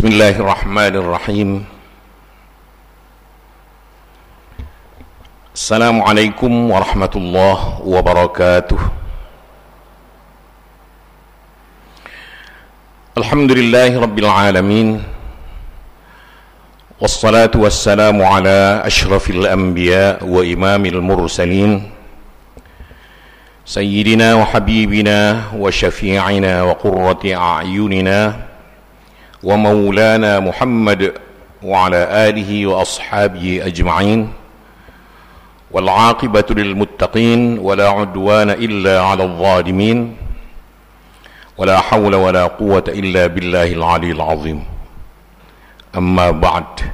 بسم الله الرحمن الرحيم. السلام عليكم ورحمة الله وبركاته. الحمد لله رب العالمين والصلاة والسلام على أشرف الأنبياء وإمام المرسلين سيدنا وحبيبنا وشفيعنا وقرة أعيننا ومولانا محمد وعلى آله وأصحابه أجمعين والعاقبة للمتقين ولا عدوان إلا على الظالمين ولا حول ولا قوة إلا بالله العلي العظيم. أما بعد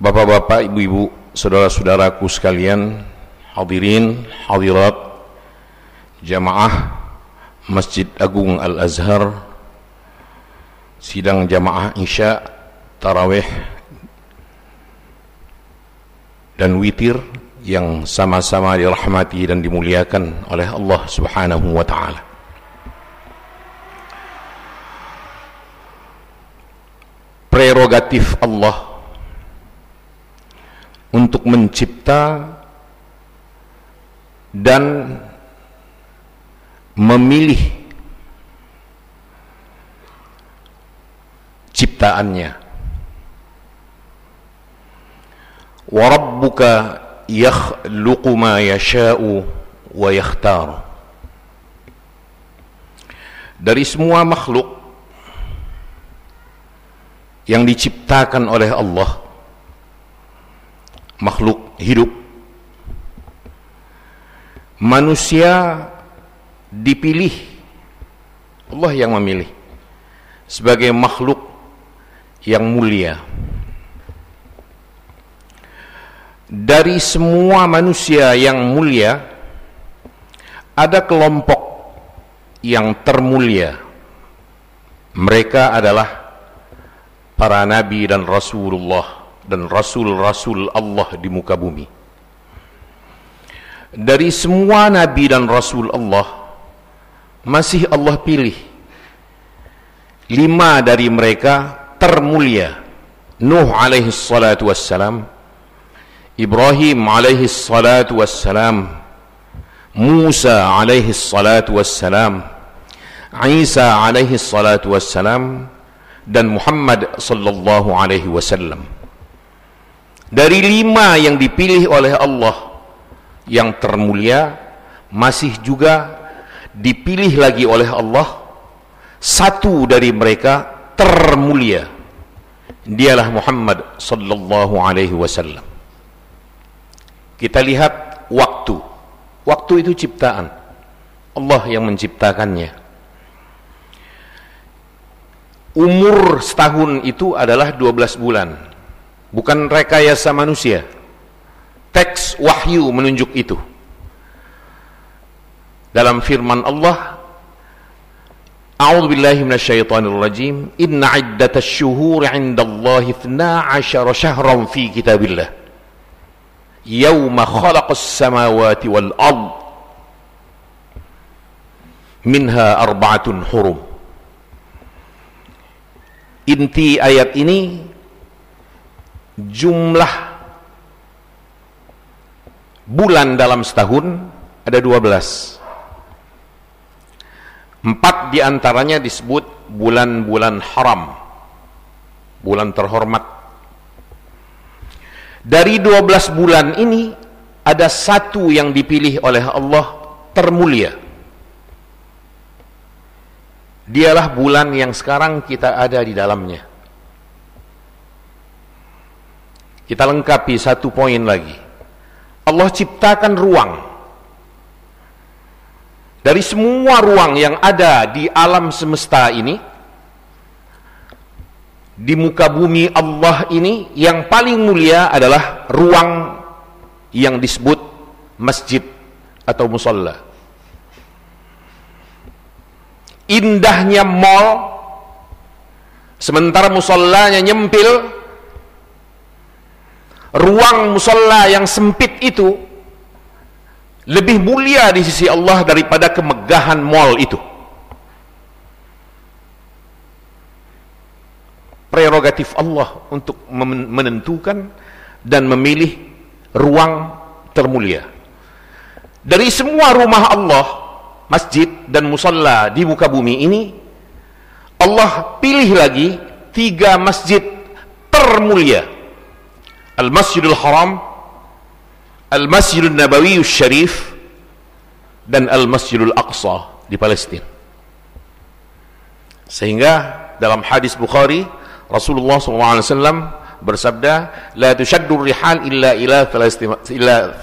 Bapak-bapak, ibu-ibu, saudara-saudaraku sekalian, hadirin, hadirat, jamaah Masjid Agung Al-Azhar sidang jamaah Isya Tarawih dan witir yang sama-sama dirahmati dan dimuliakan oleh Allah Subhanahu wa taala. Prerogatif Allah untuk mencipta dan memilih ciptaannya. Wa rabbuka yakhluqu ma yasha'u wa yakhtar dari semua makhluk yang diciptakan oleh Allah makhluk hidup manusia dipilih. Allah yang memilih. Sebagai makhluk yang mulia. Dari semua manusia yang mulia ada kelompok yang termulia. Mereka adalah para nabi dan rasulullah dan rasul-rasul Allah di muka bumi. Dari semua nabi dan rasul Allah masih Allah pilih. Lima dari mereka termulia. Nuh alaihi salatu wassalam Ibrahim alaihi salatu wassalam Musa alaihi salatu wassalam Isa alaihi salatu wassalam dan Muhammad sallallahu alaihi wasallam. Dari lima yang dipilih oleh Allah yang termulia masih juga dipilih lagi oleh Allah satu dari mereka termulia. Dialah Muhammad sallallahu alaihi wasallam. Kita lihat waktu. Waktu itu ciptaan. Allah yang menciptakannya. Umur setahun itu adalah 12 bulan. Bukan rekayasa manusia. Teks wahyu menunjuk itu dalam firman Allah A'udzu billahi minasyaitonir rajim inna iddatasy syuhuri 'indallahi 12 syahran fi kitabillah. Yauma khalaqas samawati wal ard. Minha arba'atun hurum. Inti ayat ini jumlah bulan dalam setahun ada 12 Empat di antaranya disebut bulan-bulan haram. Bulan terhormat. Dari 12 bulan ini Ada satu yang dipilih oleh Allah termulia. Dialah bulan yang sekarang kita ada di dalamnya. Kita lengkapi satu poin lagi. Allah ciptakan ruang dari semua ruang yang ada di alam semesta ini di muka bumi Allah ini yang paling mulia adalah ruang yang disebut masjid atau musalla indahnya mall sementara musallanya nyempil ruang musalla yang sempit itu lebih mulia di sisi Allah daripada kemegahan mall itu prerogatif Allah untuk menentukan dan memilih ruang termulia. Dari semua rumah Allah, masjid dan musalla di muka bumi ini, Allah pilih lagi tiga masjid termulia. Al-Masjidul Haram, Al-Masjidul Nabawi Syarif, dan Al-Masjidul Aqsa di Palestina. Sehingga dalam hadis Bukhari, Rasulullah SAW bersabda, "La tushaddu rihal illa ila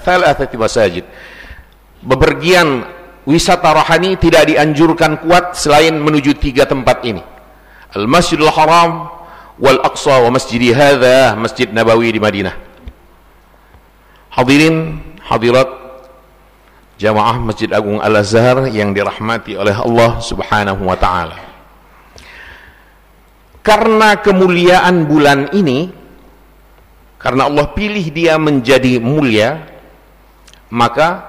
thalathati masajid." Bepergian wisata rohani tidak dianjurkan kuat selain menuju tiga tempat ini. Al-Masjidul Haram wal Aqsa wa masjidi hadha Masjid Nabawi di Madinah. Hadirin, hadirat jamaah Masjid Agung Al-Azhar yang dirahmati oleh Allah Subhanahu wa taala. Karena kemuliaan bulan ini karena Allah pilih dia menjadi mulia maka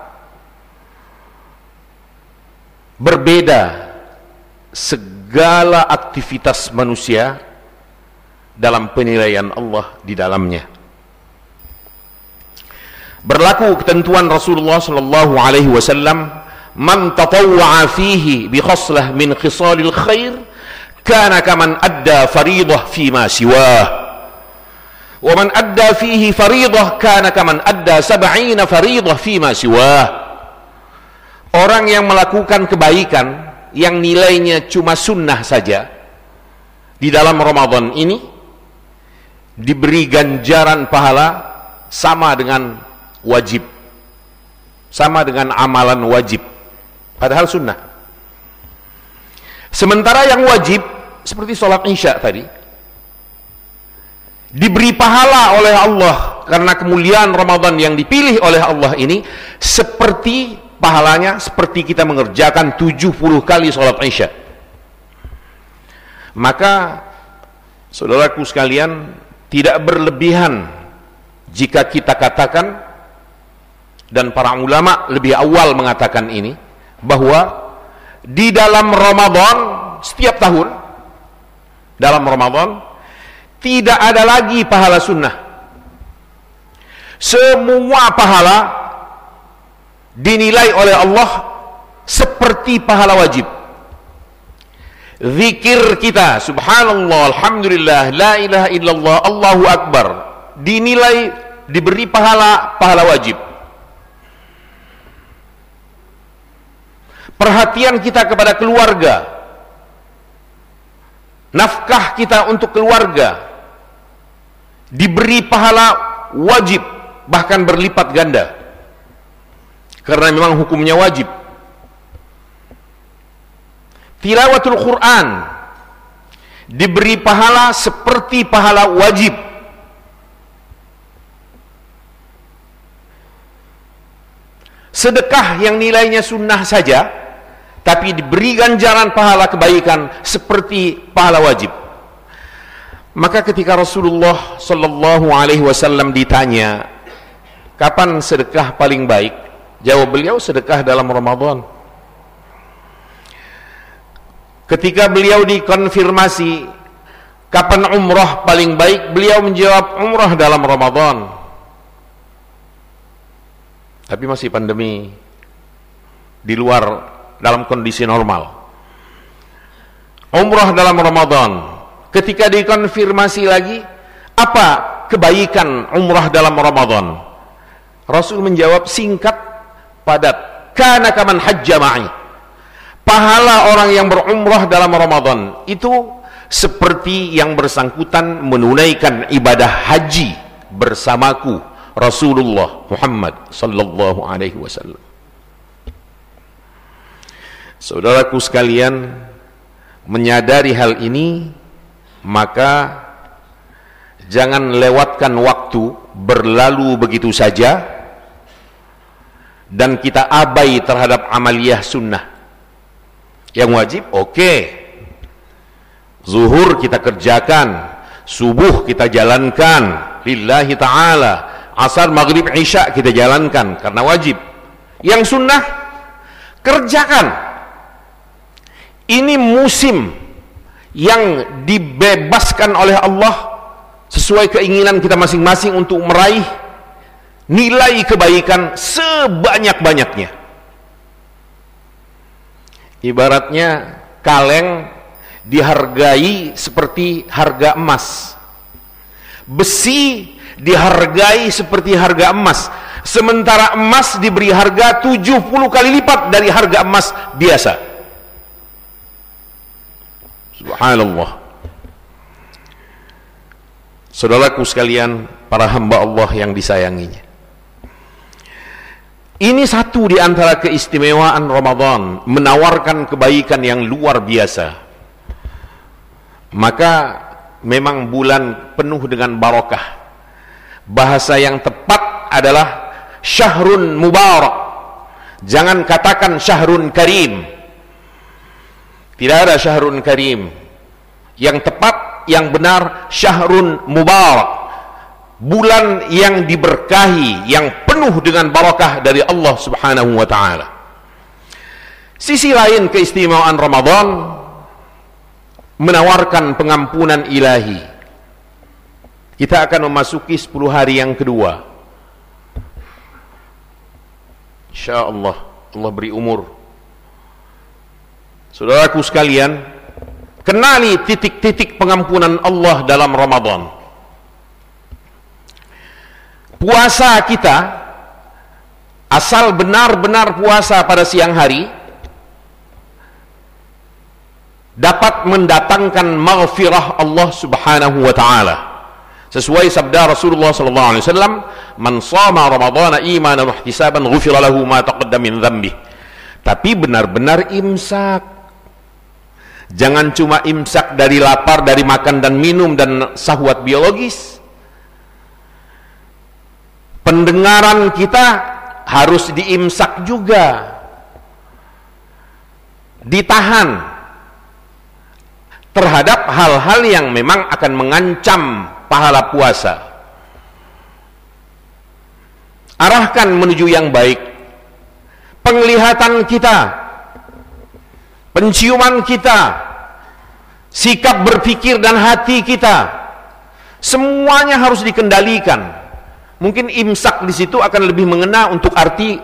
berbeda segala aktivitas manusia dalam penilaian Allah di dalamnya berlaku ketentuan Rasulullah sallallahu alaihi wasallam man tatawwa'a fihi bi khaslah min khisalil khair kana kaman adda fariidah fi ma siwah. Wa man adda fihi fariidah kana kaman adda sab'ina fariidah fima siwah. Orang yang melakukan kebaikan yang nilainya cuma sunnah saja di dalam Ramadan ini diberi ganjaran pahala sama dengan wajib. Sama dengan amalan wajib. Padahal sunnah. Sementara yang wajib seperti sholat isya tadi diberi pahala oleh Allah karena kemuliaan Ramadan yang dipilih oleh Allah ini seperti pahalanya seperti kita mengerjakan 70 kali sholat isya. Maka saudaraku sekalian tidak berlebihan jika kita katakan dan para ulama lebih awal mengatakan ini bahwa di dalam Ramadan setiap tahun dalam Ramadan tidak ada lagi pahala sunnah. Semua pahala dinilai oleh Allah seperti pahala wajib. Zikir kita subhanallah alhamdulillah la ilaha illallah Allahu akbar dinilai diberi pahala pahala wajib perhatian kita kepada keluarga nafkah kita untuk keluarga diberi pahala wajib bahkan berlipat ganda. Karena memang hukumnya wajib. Tilawatul Quran diberi pahala seperti pahala wajib. Sedekah yang nilainya sunnah saja tapi diberi ganjaran pahala kebaikan seperti pahala wajib maka ketika Rasulullah Sallallahu Alaihi Wasallam ditanya, kapan sedekah paling baik? Jawab beliau sedekah dalam Ramadan. Ketika beliau dikonfirmasi, kapan umrah paling baik? Beliau menjawab umrah dalam Ramadan. Tapi masih pandemi di luar dalam kondisi normal. Umrah dalam Ramadan. Ketika dikonfirmasi lagi apa kebaikan umrah dalam Ramadan? Rasul menjawab singkat padat. Kana kaman hajja ma'i. Pahala orang yang berumrah dalam Ramadan itu seperti yang bersangkutan menunaikan ibadah haji bersamaku Rasulullah Muhammad sallallahu alaihi wasallam Saudaraku sekalian menyadari hal ini maka jangan lewatkan waktu berlalu begitu saja dan kita abai terhadap amaliyah sunnah. Yang wajib oke. Okay. zuhur kita kerjakan subuh kita jalankan lillahi ta'ala. Asar maghrib isya kita jalankan karena wajib. Yang sunnah kerjakan ini musim yang dibebaskan oleh Allah sesuai keinginan kita masing-masing untuk meraih nilai kebaikan sebanyak-banyaknya. Ibaratnya kaleng dihargai seperti harga emas. Besi dihargai seperti harga emas. Sementara emas diberi harga 70 kali lipat dari harga emas biasa. Subhanallah. Saudaraku sekalian, para hamba Allah yang disayanginya. Ini satu di antara keistimewaan Ramadan, menawarkan kebaikan yang luar biasa. Maka memang bulan penuh dengan barokah. Bahasa yang tepat adalah syahrun mubarak. Jangan katakan syahrun karim. Tidak ada syahrun karim. Yang tepat yang benar syahrun mubarak. Bulan yang diberkahi yang penuh dengan barakah dari Allah Subhanahu wa taala. Sisi lain keistimewaan Ramadan menawarkan pengampunan ilahi. Kita akan memasuki 10 hari yang kedua. Insyaallah Allah beri umur. Saudaraku sekalian Kenali titik-titik pengampunan Allah dalam Ramadan. Puasa kita asal benar-benar puasa pada siang hari dapat mendatangkan maghfirah Allah Subhanahu wa taala. Sesuai sabda Rasulullah sallallahu alaihi wasallam, "Man shama Ramadhana imanan wa ihtisaban ghufira lahu ma taqaddama min dhanbi." Tapi benar-benar imsak Jangan cuma imsak dari lapar, dari makan dan minum dan sahwat biologis. Pendengaran kita harus diimsak juga. Ditahan terhadap hal-hal yang memang akan mengancam pahala puasa. Arahkan menuju yang baik. Penglihatan kita penciuman kita, sikap berpikir dan hati kita, semuanya harus dikendalikan. Mungkin imsak di situ akan lebih mengena untuk arti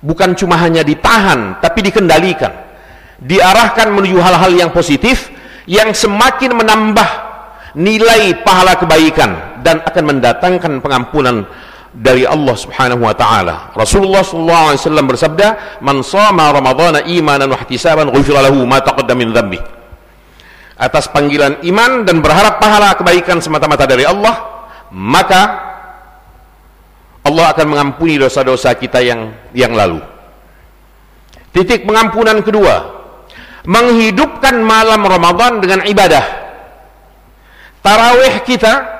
bukan cuma hanya ditahan, tapi dikendalikan. Diarahkan menuju hal-hal yang positif yang semakin menambah nilai pahala kebaikan dan akan mendatangkan pengampunan dari Allah Subhanahu wa taala. Rasulullah sallallahu alaihi wasallam bersabda, "Man shama ramadhana imanan wa ihtisaban ghufira lahu ma taqaddama min dhanbi." Atas panggilan iman dan berharap pahala kebaikan semata-mata dari Allah, maka Allah akan mengampuni dosa-dosa kita yang yang lalu. Titik pengampunan kedua, menghidupkan malam Ramadan dengan ibadah. Tarawih kita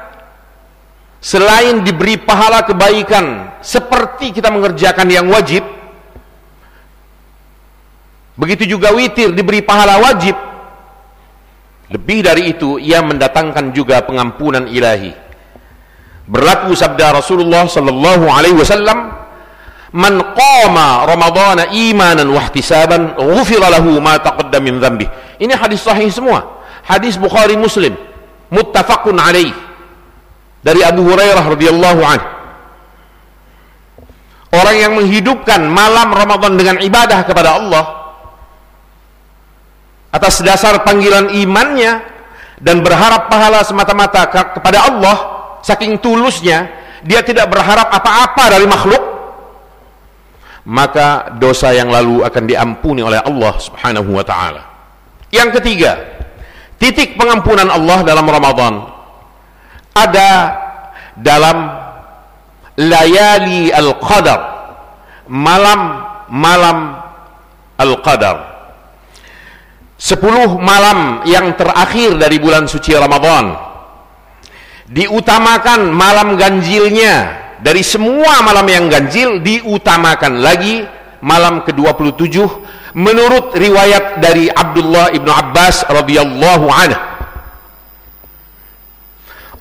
selain diberi pahala kebaikan seperti kita mengerjakan yang wajib begitu juga witir diberi pahala wajib lebih dari itu ia mendatangkan juga pengampunan ilahi. Berlaku sabda Rasulullah sallallahu alaihi wasallam man qama ramadhana imanan wa ihtisaban ghufira lahu ma taqaddama min ini hadis sahih semua. Hadis Bukhari Muslim muttafaqun alaihi dari Abu Hurairah radhiyallahu anhu orang yang menghidupkan malam Ramadan dengan ibadah kepada Allah atas dasar panggilan imannya dan berharap pahala semata-mata kepada Allah saking tulusnya dia tidak berharap apa-apa dari makhluk maka dosa yang lalu akan diampuni oleh Allah Subhanahu wa taala. Yang ketiga, titik pengampunan Allah dalam Ramadan ada dalam layali al-qadar malam-malam al-qadar. Sepuluh malam yang terakhir dari bulan suci Ramadan diutamakan malam ganjilnya. Dari semua malam yang ganjil diutamakan lagi malam ke-27 menurut riwayat dari Abdullah ibnu Abbas radhiyallahu anhu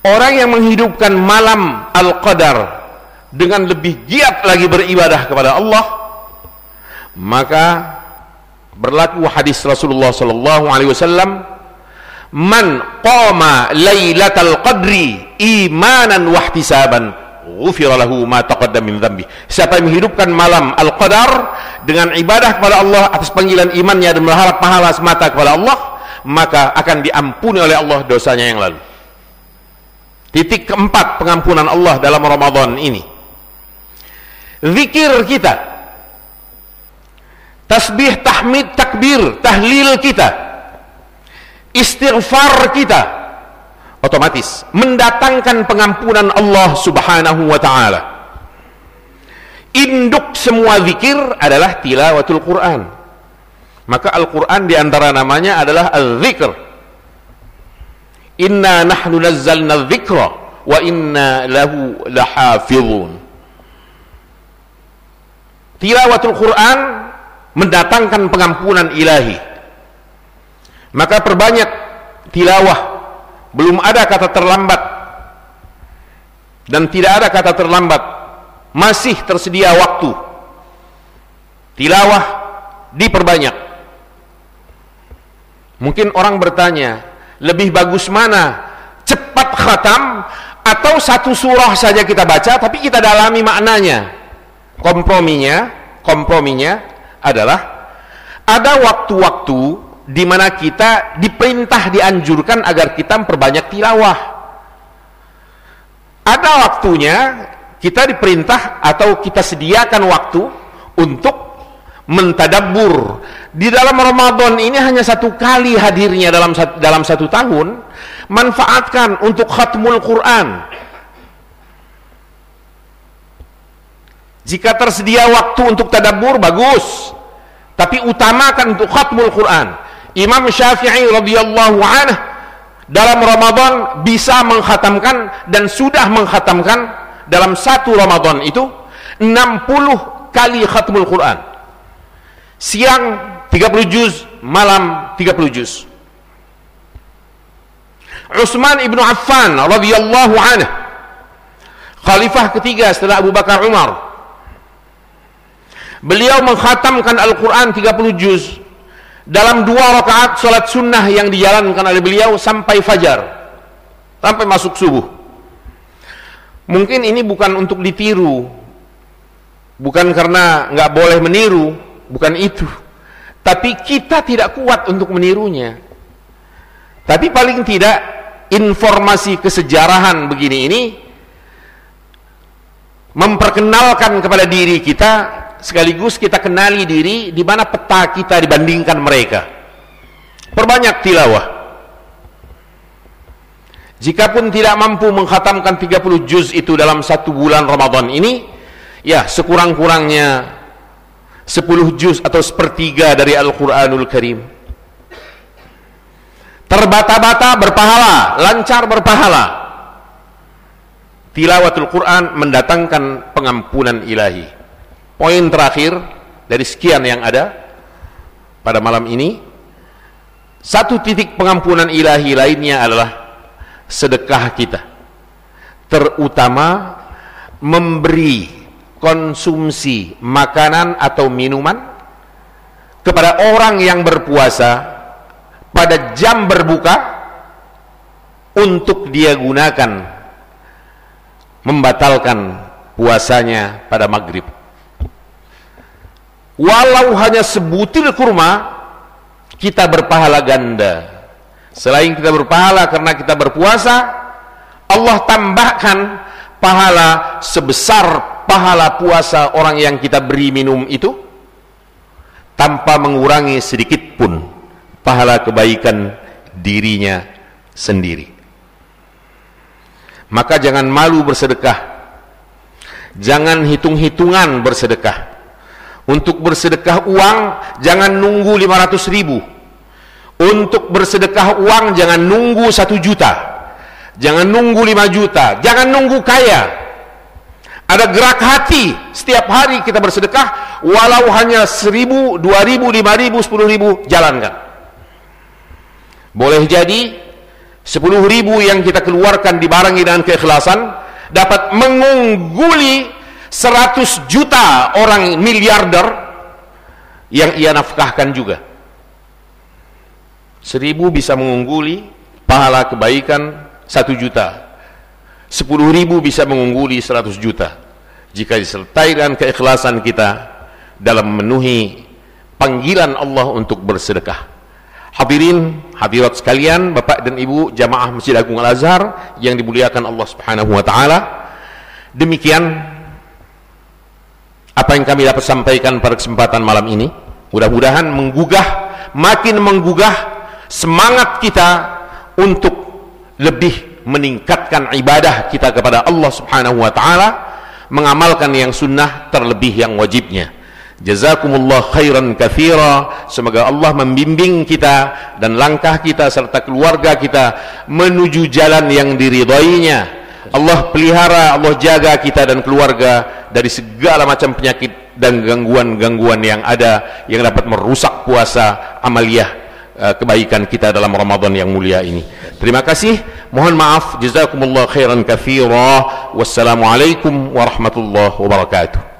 orang yang menghidupkan malam Al-Qadar dengan lebih giat lagi beribadah kepada Allah maka berlaku hadis Rasulullah sallallahu alaihi wasallam man qama lailatal qadri imanan wahtisaban ghufira lahu ma taqaddam min dhanbi. Siapa yang menghidupkan malam al-qadar dengan ibadah kepada Allah atas panggilan imannya dan berharap pahala semata kepada Allah maka akan diampuni oleh Allah dosanya yang lalu titik keempat pengampunan Allah dalam Ramadan ini zikir kita tasbih tahmid takbir tahlil kita istighfar kita otomatis mendatangkan pengampunan Allah Subhanahu wa taala. Induk semua zikir adalah tilawatul Quran. Maka Al-Quran di antara namanya adalah Al-Zikr. Inna nahnu nazzalna dzikra wa inna lahu lahafizun. Tilawatul Quran mendatangkan pengampunan ilahi. Maka perbanyak tilawah belum ada kata terlambat dan tidak ada kata terlambat masih tersedia waktu tilawah diperbanyak mungkin orang bertanya lebih bagus mana cepat khatam atau satu surah saja kita baca tapi kita dalami maknanya komprominya komprominya adalah ada waktu-waktu di mana kita diperintah dianjurkan agar kita memperbanyak tilawah. Ada waktunya kita diperintah atau kita sediakan waktu untuk mentadabur. Di dalam Ramadan ini hanya satu kali hadirnya dalam dalam satu tahun, manfaatkan untuk khatmul Quran. Jika tersedia waktu untuk tadabur bagus, tapi utamakan untuk khatmul Quran. Imam Syafi'i radhiyallahu anhu dalam Ramadan bisa menghatamkan dan sudah menghatamkan dalam satu Ramadan itu 60 kali khatmul Quran. Siang 30 juz, malam 30 juz. Utsman ibnu Affan radhiyallahu anhu. Khalifah ketiga setelah Abu Bakar Umar. Beliau menghatamkan Al-Quran 30 juz. Dalam dua rakaat sholat sunnah yang dijalankan oleh beliau sampai fajar. Sampai masuk subuh. Mungkin ini bukan untuk ditiru. Bukan karena nggak boleh meniru bukan itu tapi kita tidak kuat untuk menirunya tapi paling tidak informasi kesejarahan begini ini memperkenalkan kepada diri kita sekaligus kita kenali diri di mana peta kita dibandingkan mereka. Perbanyak tilawah. Jikapun tidak mampu menghatamkan 30 juz itu dalam satu bulan Ramadan ini, ya sekurang-kurangnya 10 juz atau sepertiga dari Al-Quranul Karim. Terbata-bata berpahala, lancar berpahala. Tilawatul Quran mendatangkan pengampunan ilahi. Poin terakhir dari sekian yang ada pada malam ini, satu titik pengampunan ilahi lainnya adalah sedekah kita. Terutama memberi konsumsi makanan atau minuman kepada orang yang berpuasa pada jam berbuka untuk dia gunakan membatalkan puasanya pada maghrib. Walau hanya sebutir kurma kita berpahala ganda. Selain kita berpahala karena kita berpuasa Allah tambahkan pahala sebesar pahala puasa orang yang kita beri minum itu tanpa mengurangi sedikit pun pahala kebaikan dirinya sendiri maka jangan malu bersedekah jangan hitung-hitungan bersedekah untuk bersedekah uang jangan nunggu 500 ribu. Untuk bersedekah uang jangan nunggu 1 juta. Jangan nunggu 5 juta. Jangan nunggu kaya. Ada gerak hati setiap hari kita bersedekah walau hanya 1000, 2000, 5000, 10000 jalankan. Boleh jadi 10 ribu yang kita keluarkan dibarengi dengan keikhlasan dapat mengungguli 100 juta orang miliarder yang ia nafkahkan juga seribu bisa mengungguli pahala kebaikan satu juta. Sepuluh ribu bisa mengungguli seratus juta. Jika disertai dengan keikhlasan kita dalam memenuhi panggilan Allah untuk bersedekah. Hadirin hadirat sekalian bapak dan ibu jamaah Masjid Agung Al-Azhar yang dimuliakan Allah subhanahu wa ta'ala. Demikian apa yang kami dapat sampaikan pada kesempatan malam ini. Mudah-mudahan menggugah makin menggugah semangat kita untuk lebih meningkatkan ibadah kita kepada Allah subhanahu wa ta'ala mengamalkan yang sunnah terlebih yang wajibnya. Jazakumullah khairan kathira. Semoga Allah membimbing kita dan langkah kita serta keluarga kita menuju jalan yang diridainya Allah pelihara, Allah jaga kita dan keluarga dari segala macam penyakit dan gangguan-gangguan yang ada yang dapat merusak puasa amaliyah kebaikan kita dalam Ramadan yang mulia ini. Terima kasih. Mohon maaf. Jazakumullah khairan katsira. Wassalamualaikum warahmatullahi wabarakatuh.